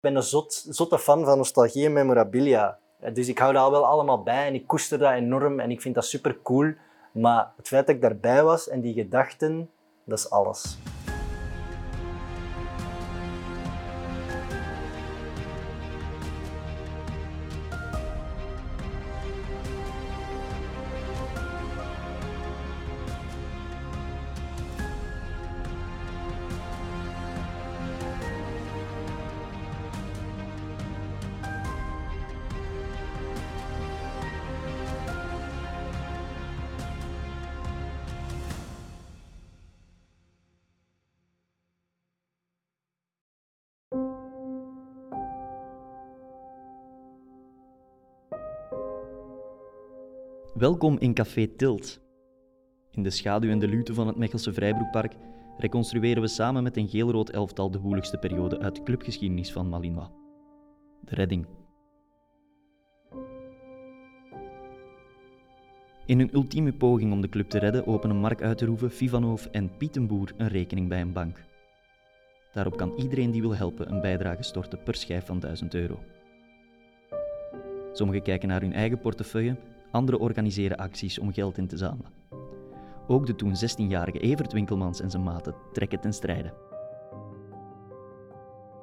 Ben een zot, zotte fan van nostalgie en memorabilia. Dus ik hou daar wel allemaal bij en ik koester dat enorm en ik vind dat super cool. Maar het feit dat ik daarbij was en die gedachten, dat is alles. Welkom in Café Tilt. In de schaduw en de lute van het Mechelse Vrijbroekpark reconstrueren we samen met een geel-rood elftal de woeligste periode uit de clubgeschiedenis van Malinois. De redding. In een ultieme poging om de club te redden openen Mark Uiterhoeven, Fivanov en Pietenboer een rekening bij een bank. Daarop kan iedereen die wil helpen een bijdrage storten per schijf van 1000 euro. Sommigen kijken naar hun eigen portefeuille Anderen organiseren acties om geld in te zamelen. Ook de toen 16-jarige Evert Winkelmans en zijn maten trekken ten strijde.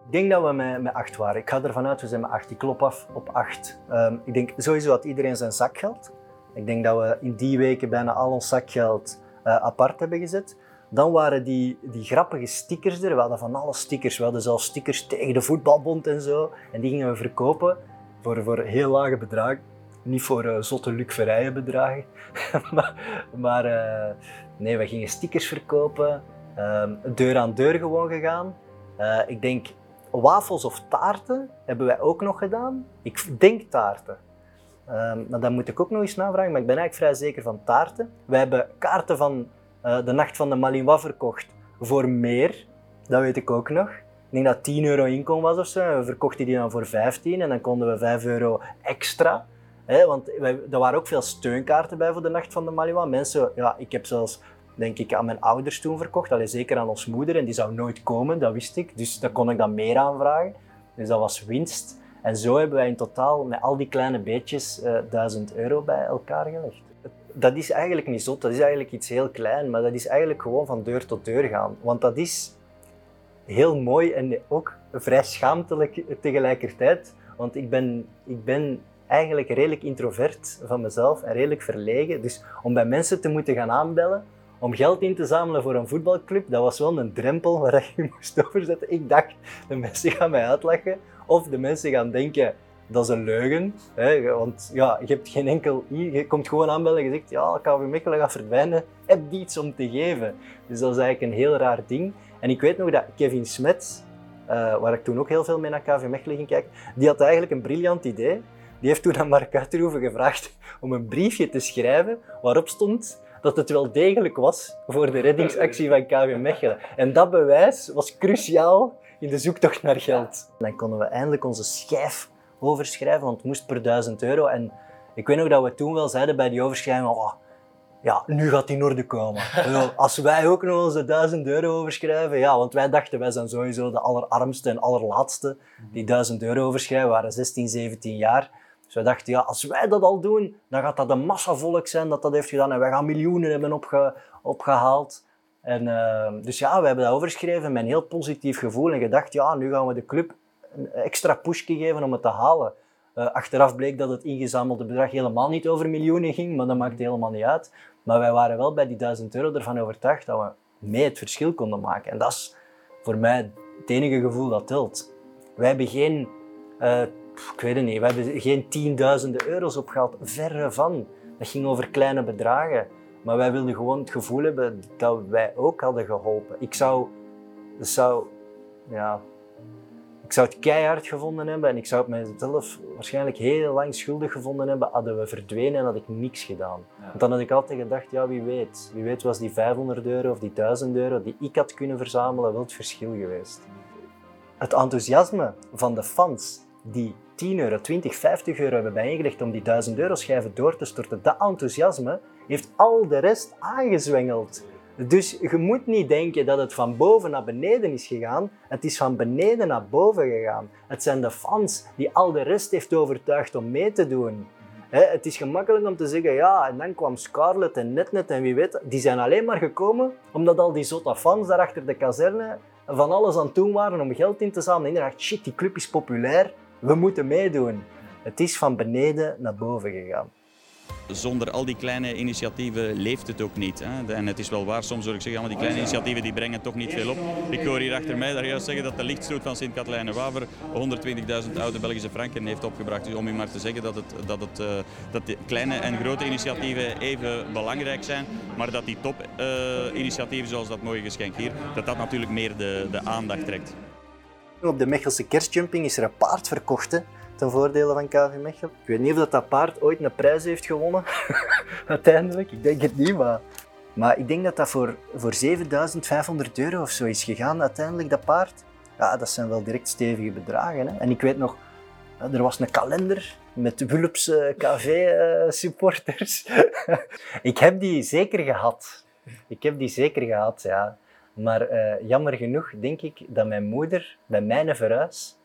Ik denk dat we met, met acht waren. Ik ga ervan uit, we zijn met acht. Ik klop af op acht. Um, ik denk sowieso dat iedereen zijn zakgeld. Ik denk dat we in die weken bijna al ons zakgeld uh, apart hebben gezet. Dan waren die, die grappige stickers er. We hadden van alle stickers. We hadden zelfs stickers tegen de voetbalbond en zo. En die gingen we verkopen voor, voor heel lage bedragen. Niet voor uh, zotte lukverijen bedragen. maar uh, nee, we gingen stickers verkopen. Uh, deur aan deur gewoon gegaan. Uh, ik denk wafels of taarten hebben wij ook nog gedaan. Ik denk taarten. Um, maar dat moet ik ook nog eens navragen, maar ik ben eigenlijk vrij zeker van taarten. We hebben kaarten van de Nacht van de Malinois verkocht voor meer. Dat weet ik ook nog. Ik denk dat 10 euro inkomen was of zo. We verkochten die dan voor 15 en dan konden we 5 euro extra want wij, er waren ook veel steunkaarten bij voor de Nacht van de Malinois. Mensen, ja, ik heb zelfs denk ik aan mijn ouders toen verkocht, alleen zeker aan ons moeder. En die zou nooit komen, dat wist ik. Dus daar kon ik dan meer aanvragen. Dus dat was winst. En zo hebben wij in totaal met al die kleine beetjes uh, eh, 1000 euro bij elkaar gelegd. Dat is eigenlijk niet zot, dat is eigenlijk iets heel klein, maar dat is eigenlijk gewoon van deur tot deur gaan. Want dat is heel mooi en ook vrij schaamtelijk tegelijkertijd. Want ik ben, ik ben eigenlijk redelijk introvert van mezelf en redelijk verlegen. Dus om bij mensen te moeten gaan aanbellen, om geld in te zamelen voor een voetbalclub, dat was wel een drempel waar je moest overzetten. Ik dacht, de mensen gaan mij uitlachen. Of de mensen gaan denken, dat is een leugen. Hè? Want ja, je hebt geen enkel... Je komt gewoon aanbellen en je zegt, ja, KV Mechelen gaat verdwijnen. Heb die iets om te geven? Dus dat is eigenlijk een heel raar ding. En ik weet nog dat Kevin Smets, uh, waar ik toen ook heel veel mee naar KV Mechelen ging kijken, die had eigenlijk een briljant idee. Die heeft toen aan Mark Uiterhoeven gevraagd om een briefje te schrijven waarop stond dat het wel degelijk was voor de reddingsactie van KV Mechelen. En dat bewijs was cruciaal in de zoektocht naar geld. Dan konden we eindelijk onze schijf overschrijven, want het moest per 1000 euro. En ik weet nog dat we toen wel zeiden bij die overschrijving, oh, ja, nu gaat die in orde komen. Als wij ook nog onze 1000 euro overschrijven, ja, want wij dachten wij zijn sowieso de allerarmste en allerlaatste die 1000 euro overschrijven, we waren 16, 17 jaar. Dus wij dachten, ja, als wij dat al doen, dan gaat dat een massa volk zijn dat dat heeft gedaan en wij gaan miljoenen hebben opge opgehaald. En, uh, dus ja, we hebben dat overgeschreven met een heel positief gevoel en gedacht, ja, nu gaan we de club een extra pushje geven om het te halen. Uh, achteraf bleek dat het ingezamelde bedrag helemaal niet over miljoenen ging, maar dat maakt helemaal niet uit. Maar wij waren wel bij die 1000 euro ervan overtuigd dat we mee het verschil konden maken. En dat is voor mij het enige gevoel dat telt. Wij hebben geen uh, ik weet het niet, we hebben geen tienduizenden euro's opgehaald, verre van. Dat ging over kleine bedragen. Maar wij wilden gewoon het gevoel hebben dat wij ook hadden geholpen. Ik zou, zou, ja, ik zou het keihard gevonden hebben en ik zou het mezelf waarschijnlijk heel lang schuldig gevonden hebben hadden we verdwenen en had ik niks gedaan. Want dan had ik altijd gedacht, ja wie weet, wie weet was die 500 euro of die 1000 euro die ik had kunnen verzamelen wel het verschil geweest. Het enthousiasme van de fans die 10 euro, 20, 50 euro hebben bijeengelegd om die 1000 euro schijven door te storten, dat enthousiasme heeft al de rest aangezwengeld. Dus je moet niet denken dat het van boven naar beneden is gegaan. Het is van beneden naar boven gegaan. Het zijn de fans die al de rest heeft overtuigd om mee te doen. het is gemakkelijk om te zeggen, ja, en dan kwam Scarlett en Netnet en wie weet. Die zijn alleen maar gekomen omdat al die zotte fans daar achter de kazerne van alles aan doen waren om geld in te zamelen. En dacht, shit, die club is populair, we moeten meedoen. Het is van beneden naar boven gegaan zonder al die kleine initiatieven leeft het ook niet. Hè. En het is wel waar, soms hoor ik zeggen, maar die kleine initiatieven die brengen toch niet veel op. Ik hoor hier achter mij daar juist zeggen dat de lichtstoet van Sint-Katelijne-Waver 120.000 oude Belgische franken heeft opgebracht. Dus om u maar te zeggen dat, het, dat, het, uh, dat de kleine en grote initiatieven even belangrijk zijn, maar dat die topinitiatieven uh, zoals dat mooie geschenk hier, dat dat natuurlijk meer de, de aandacht trekt. Op de Mechelse kerstjumping is er een paard verkocht ten voordele van KV Mechelen. Ik weet niet of dat, paard ooit een prijs heeft gewonnen, uiteindelijk. Ik denk het niet, maar... Maar ik denk dat dat voor, voor 7500 euro of zo is gegaan, uiteindelijk, dat paard. Ja, dat zijn wel direct stevige bedragen. Hè? En ik weet nog, er was een kalender met Wulps KV-supporters. ik heb die zeker gehad. Ik heb die zeker gehad, ja. Maar uh, jammer genoeg denk ik dat mijn moeder bij mijn verhuis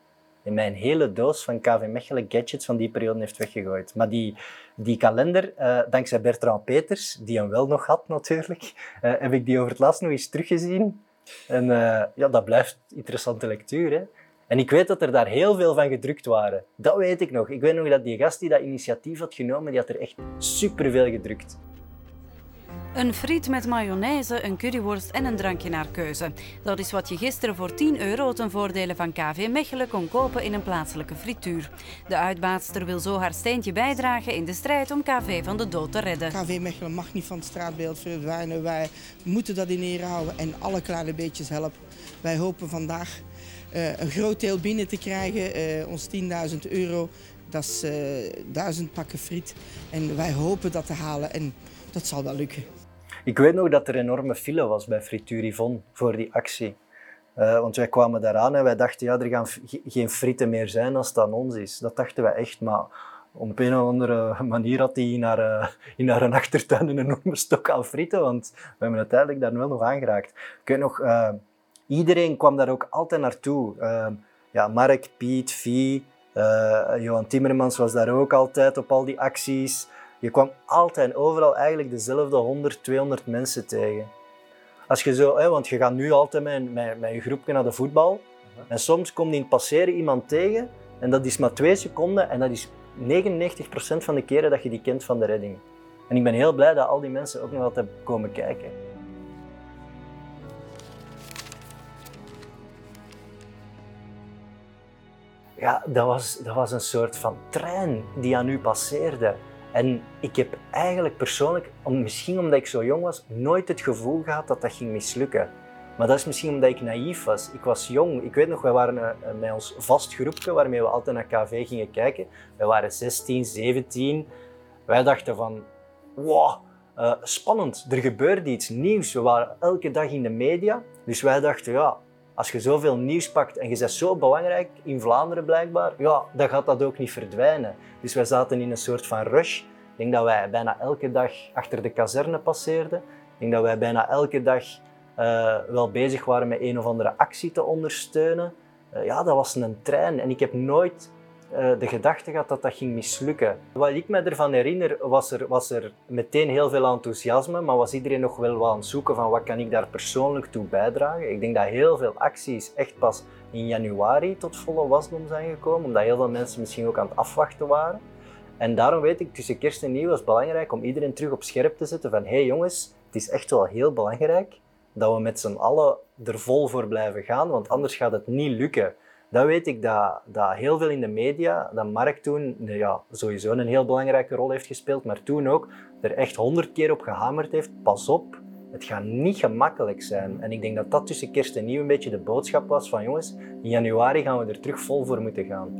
in mijn hele doos van KV Mechelen gadgets van die periode heeft weggegooid. Maar die, die kalender, uh, dankzij Bertrand Peters, die hem wel nog had natuurlijk, uh, heb ik die over het laatst nog eens teruggezien. En ja, dat blijft interessante lectuur. Hè? En ik weet dat er daar heel veel van gedrukt waren. Dat weet ik nog. Ik weet nog dat die gast die dat initiatief had genomen, die had er echt superveel gedrukt. Een friet met mayonaise, een curryworst en een drankje naar keuze. Dat is wat je gisteren voor 10 euro ten voordele van KV Mechelen kon kopen in een plaatselijke frituur. De uitbaatster wil zo haar steentje bijdragen in de strijd om KV van de dood te redden. KV Mechelen mag niet van het straatbeeld verdwijnen. Wij moeten dat in ere houden en alle kleine beetjes helpen. Wij hopen vandaag uh, een groot deel binnen te krijgen, uh, ons 10.000 euro. Dat is uh, eh, 1000 pakken friet. En wij hopen dat te halen en dat zal wel lukken. Ik weet nog dat er enorme file was bij Frituur voor die actie. Uh, want wij kwamen daaraan en wij dachten, ja, er gaan geen frieten meer zijn als het aan ons is. Dat dachten wij echt, maar op een of andere manier had hij in haar, uh, in achtertuin een enorme stok aan frieten, want we hebben uiteindelijk daar wel nog aangeraakt. Ik nog, uh, iedereen kwam daar ook altijd naartoe. ja, Mark, Piet, Vie, Johan Timmermans was daar ook altijd op al die acties. Je kwam altijd en overal eigenlijk dezelfde 100, 200 mensen tegen. Als je zo, hè, want je gaat nu altijd met, met, met je groepje naar de voetbal. En soms komt in het passeren iemand tegen en dat is maar twee seconden en dat is 99% van de keren dat je die kent van de redding. En ik ben heel blij dat al die mensen ook nog altijd komen kijken. Ja, dat was, dat was een soort van trein die aan u passeerde. En ik heb eigenlijk persoonlijk, misschien omdat ik zo jong was, nooit het gevoel gehad dat dat ging mislukken. Maar dat is misschien omdat ik naïef was. Ik was jong. Ik weet nog, wij waren eh, met ons vast groepje waarmee we altijd naar KV gingen kijken. We waren 16, 17. Wij dachten van, wow, uh, spannend. Er gebeurde iets nieuws. We waren elke dag in de media. Dus wij dachten, ja, als je zoveel nieuws pakt en je bent zo belangrijk in Vlaanderen blijkbaar, ja, dan gaat dat ook niet verdwijnen. Dus wij zaten in een soort van rush. Ik denk dat wij bijna elke dag achter de kazerne passeerden. Ik denk dat wij bijna elke dag uh, wel bezig waren met een of andere actie te ondersteunen. Uh, ja, dat was een trein en ik heb nooit de gedachte gehad dat dat ging mislukken. Wat ik me ervan herinner, was er, was er meteen heel veel enthousiasme, maar was iedereen nog wel aan het zoeken van wat kan ik daar persoonlijk toe bijdragen. Ik denk dat heel veel acties echt pas in januari tot volle wasdom zijn gekomen, omdat heel veel mensen misschien ook aan het afwachten waren. En daarom weet ik, tussen kerst en nieuw was het belangrijk om iedereen terug op scherp te zetten van hé hey jongens, het is echt wel heel belangrijk dat we met z'n allen er vol voor blijven gaan, want anders gaat het niet lukken. Dat weet ik dat, dat heel veel in de media, dat Mark toen ja, sowieso een heel belangrijke rol heeft gespeeld, maar toen ook er echt honderd keer op gehamerd heeft. Pas op, het gaat niet gemakkelijk zijn. En ik denk dat dat tussen kerst en nieuw een beetje de boodschap was van jongens, in januari gaan we er terug vol voor moeten gaan.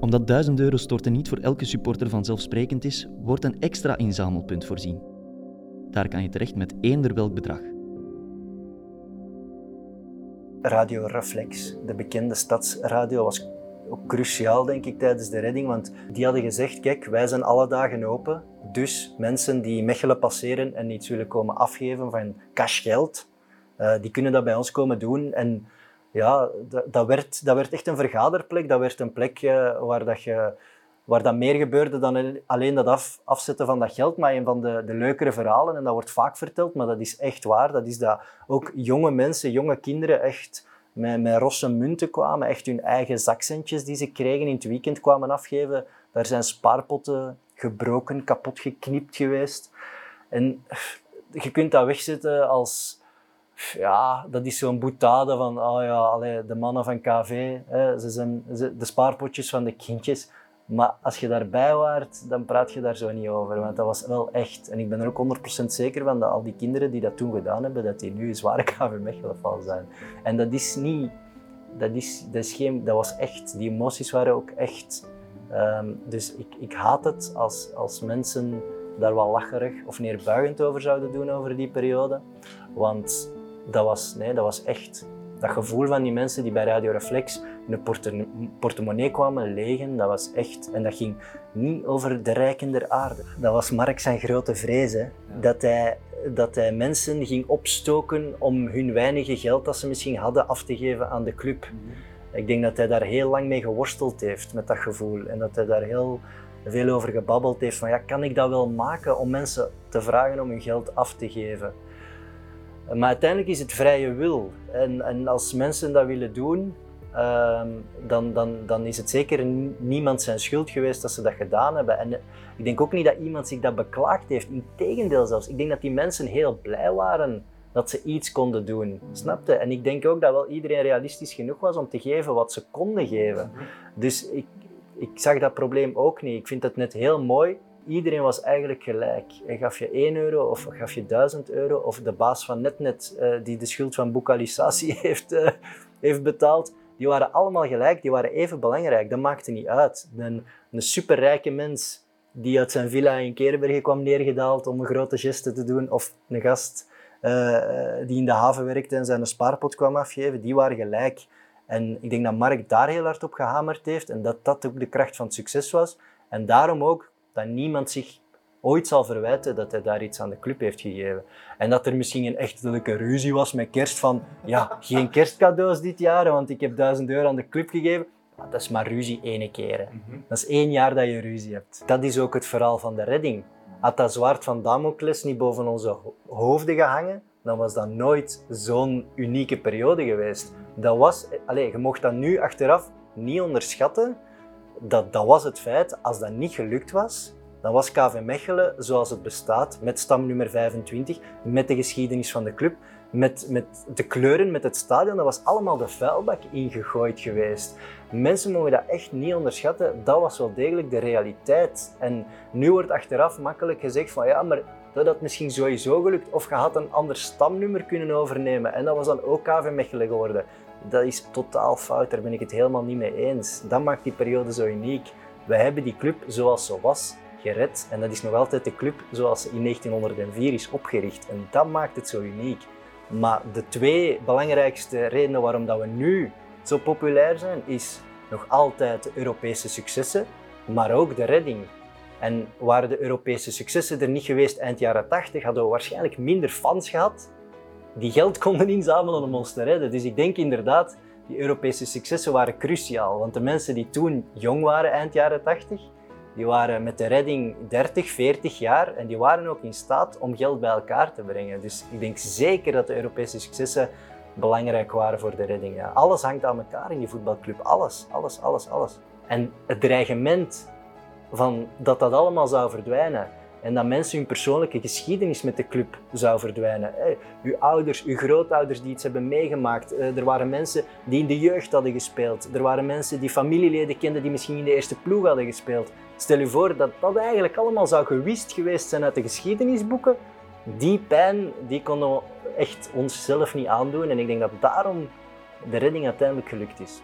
Omdat 1000 euro storten niet voor elke supporter vanzelfsprekend is, wordt een extra inzamelpunt voorzien. Daar kan je terecht met eender welk bedrag. Radio Reflex, de bekende stadsradio, was ook cruciaal, denk ik, tijdens de redding. Want die hadden gezegd, kijk, wij zijn alle dagen open. Dus mensen die Mechelen passeren en iets willen komen afgeven van cashgeld, uh, die kunnen dat bij ons komen doen. En ja, dat, werd, dat werd echt een vergaderplek. Dat werd een plek uh, waar, dat je, waar dat meer gebeurde dan alleen dat af, afzetten van dat geld. Maar een van de, de leukere verhalen, en dat wordt vaak verteld, maar dat is echt waar, dat is dat ook jonge mensen, jonge kinderen echt met, met rosse munten kwamen, echt hun eigen zakcentjes die ze kregen in het weekend kwamen afgeven. Daar zijn spaarpotten gebroken, kapot geknipt geweest. En je kunt dat wegzetten als, ja, dat is zo'n boetade van, oh ja, allee, de mannen van KV, hè, ze zijn de spaarpotjes van de kindjes. Maar als je daarbij waart, dan praat je daar zo niet over, want dat was wel echt. En ik ben er ook 100% zeker van dat al die kinderen die dat toen gedaan hebben, dat die nu zware KV zijn. En dat is niet, dat is, dat is geen, dat was echt, die emoties waren ook echt. Um, dus ik, ik haat het als, als mensen daar wel lacherig of neerbuigend over zouden doen over die periode. Want dat was, nee, dat was echt dat gevoel van die mensen die bij Radio Reflex de portemonnee kwamen legen, dat was echt. En dat ging niet over de rijken der aarde. Dat was Mark zijn grote vrees. Hè? Dat, hij, dat hij mensen ging opstoken om hun weinige geld dat ze misschien hadden af te geven aan de club. Mhm. Ik denk dat hij daar heel lang mee geworsteld heeft met dat gevoel. En dat hij daar heel veel over gebabbeld heeft van ja, kan ik dat wel maken om mensen te vragen om hun geld af te geven? Maar uiteindelijk is het vrije wil. En, en als mensen dat willen doen, ehm, dan, dan, dan is het zeker niemand zijn schuld geweest dat ze dat gedaan hebben. En ik denk ook niet dat iemand zich dat beklaagd heeft. Integendeel zelfs. Ik denk dat die mensen heel blij waren dat ze iets konden doen. Snapte? En ik denk ook dat wel iedereen realistisch genoeg was om te geven wat ze konden geven. Dus ik, ik zag dat probleem ook niet. Ik vind het net heel mooi iedereen was eigenlijk gelijk. En gaf je 1 euro of gaf je 1000 euro of de baas van NetNet uh, die de schuld van boekalisatie heeft, uh, heeft betaald, die waren allemaal gelijk, die waren even belangrijk. Dat maakte niet uit. Een, een superrijke mens die uit zijn villa in Kerenbergen kwam neergedaald om een grote geste te doen, of een gast uh, die in de haven werkte en zijn spaarpot kwam afgeven, die waren gelijk. En ik denk dat Mark daar heel hard op gehamerd heeft en dat dat ook de kracht van het succes was. En daarom ook dat niemand zich ooit zal verwijten dat hij daar iets aan de club heeft gegeven. En dat er misschien een echtelijke ruzie was met kerst van, ja, geen kerstcadeaus dit jaar, want ik heb duizend euro aan de club gegeven. Dat is maar ruzie ene keer. Mhm. Dat is één jaar dat je ruzie hebt. Dat is ook het verhaal van de redding. Had dat zwaard van Damocles niet boven onze hoofden gehangen, dan was dat nooit zo'n unieke periode geweest. Dat was, allez, je mocht dat nu achteraf niet onderschatten, dat, dat was het feit. Als dat niet gelukt was, dan was KV Mechelen zoals het bestaat, met stamnummer 25, met de geschiedenis van de club, met, met de kleuren, met het stadion, dat was allemaal de vuilbak ingegooid geweest. Mensen mogen dat echt niet onderschatten, dat was wel degelijk de realiteit. En nu wordt achteraf makkelijk gezegd van ja, maar dat had misschien sowieso gelukt, of je had een ander stamnummer kunnen overnemen en dat was dan ook KV Mechelen geworden dat is totaal fout. Daar ben ik het helemaal niet mee eens. Dat maakt die periode zo uniek. Wij hebben die club zoals ze was gered en dat is nog altijd de club zoals ze in 1904 is opgericht. En dat maakt het zo uniek. Maar de twee belangrijkste redenen waarom dat we nu zo populair zijn, is nog altijd de Europese successen, maar ook de redding. En waren de Europese successen er niet geweest eind jaren 80, hadden we waarschijnlijk minder fans gehad die geld konden inzamelen om ons te redden. Dus ik denk inderdaad, die Europese successen waren cruciaal. Want de mensen die toen jong waren, eind jaren 80, die waren met de redding 30, 40 jaar en die waren ook in staat om geld bij elkaar te brengen. Dus ik denk zeker dat de Europese successen belangrijk waren voor de redding. Ja. Alles hangt aan elkaar in die voetbalclub. Alles, alles, alles, alles. En het dreigement van dat dat allemaal zou verdwijnen, en dat mensen hun persoonlijke geschiedenis met de club zou verdwijnen. Uw ouders, uw grootouders die iets hebben meegemaakt. Eh, er waren mensen die in de jeugd hadden gespeeld. Er waren mensen die familieleden kenden die misschien in de eerste ploeg hadden gespeeld. Stel je voor dat dat eigenlijk allemaal zou gewist geweest zijn uit de geschiedenisboeken. Die pijn die konden we echt onszelf niet aandoen. En ik denk dat daarom de redding uiteindelijk gelukt is.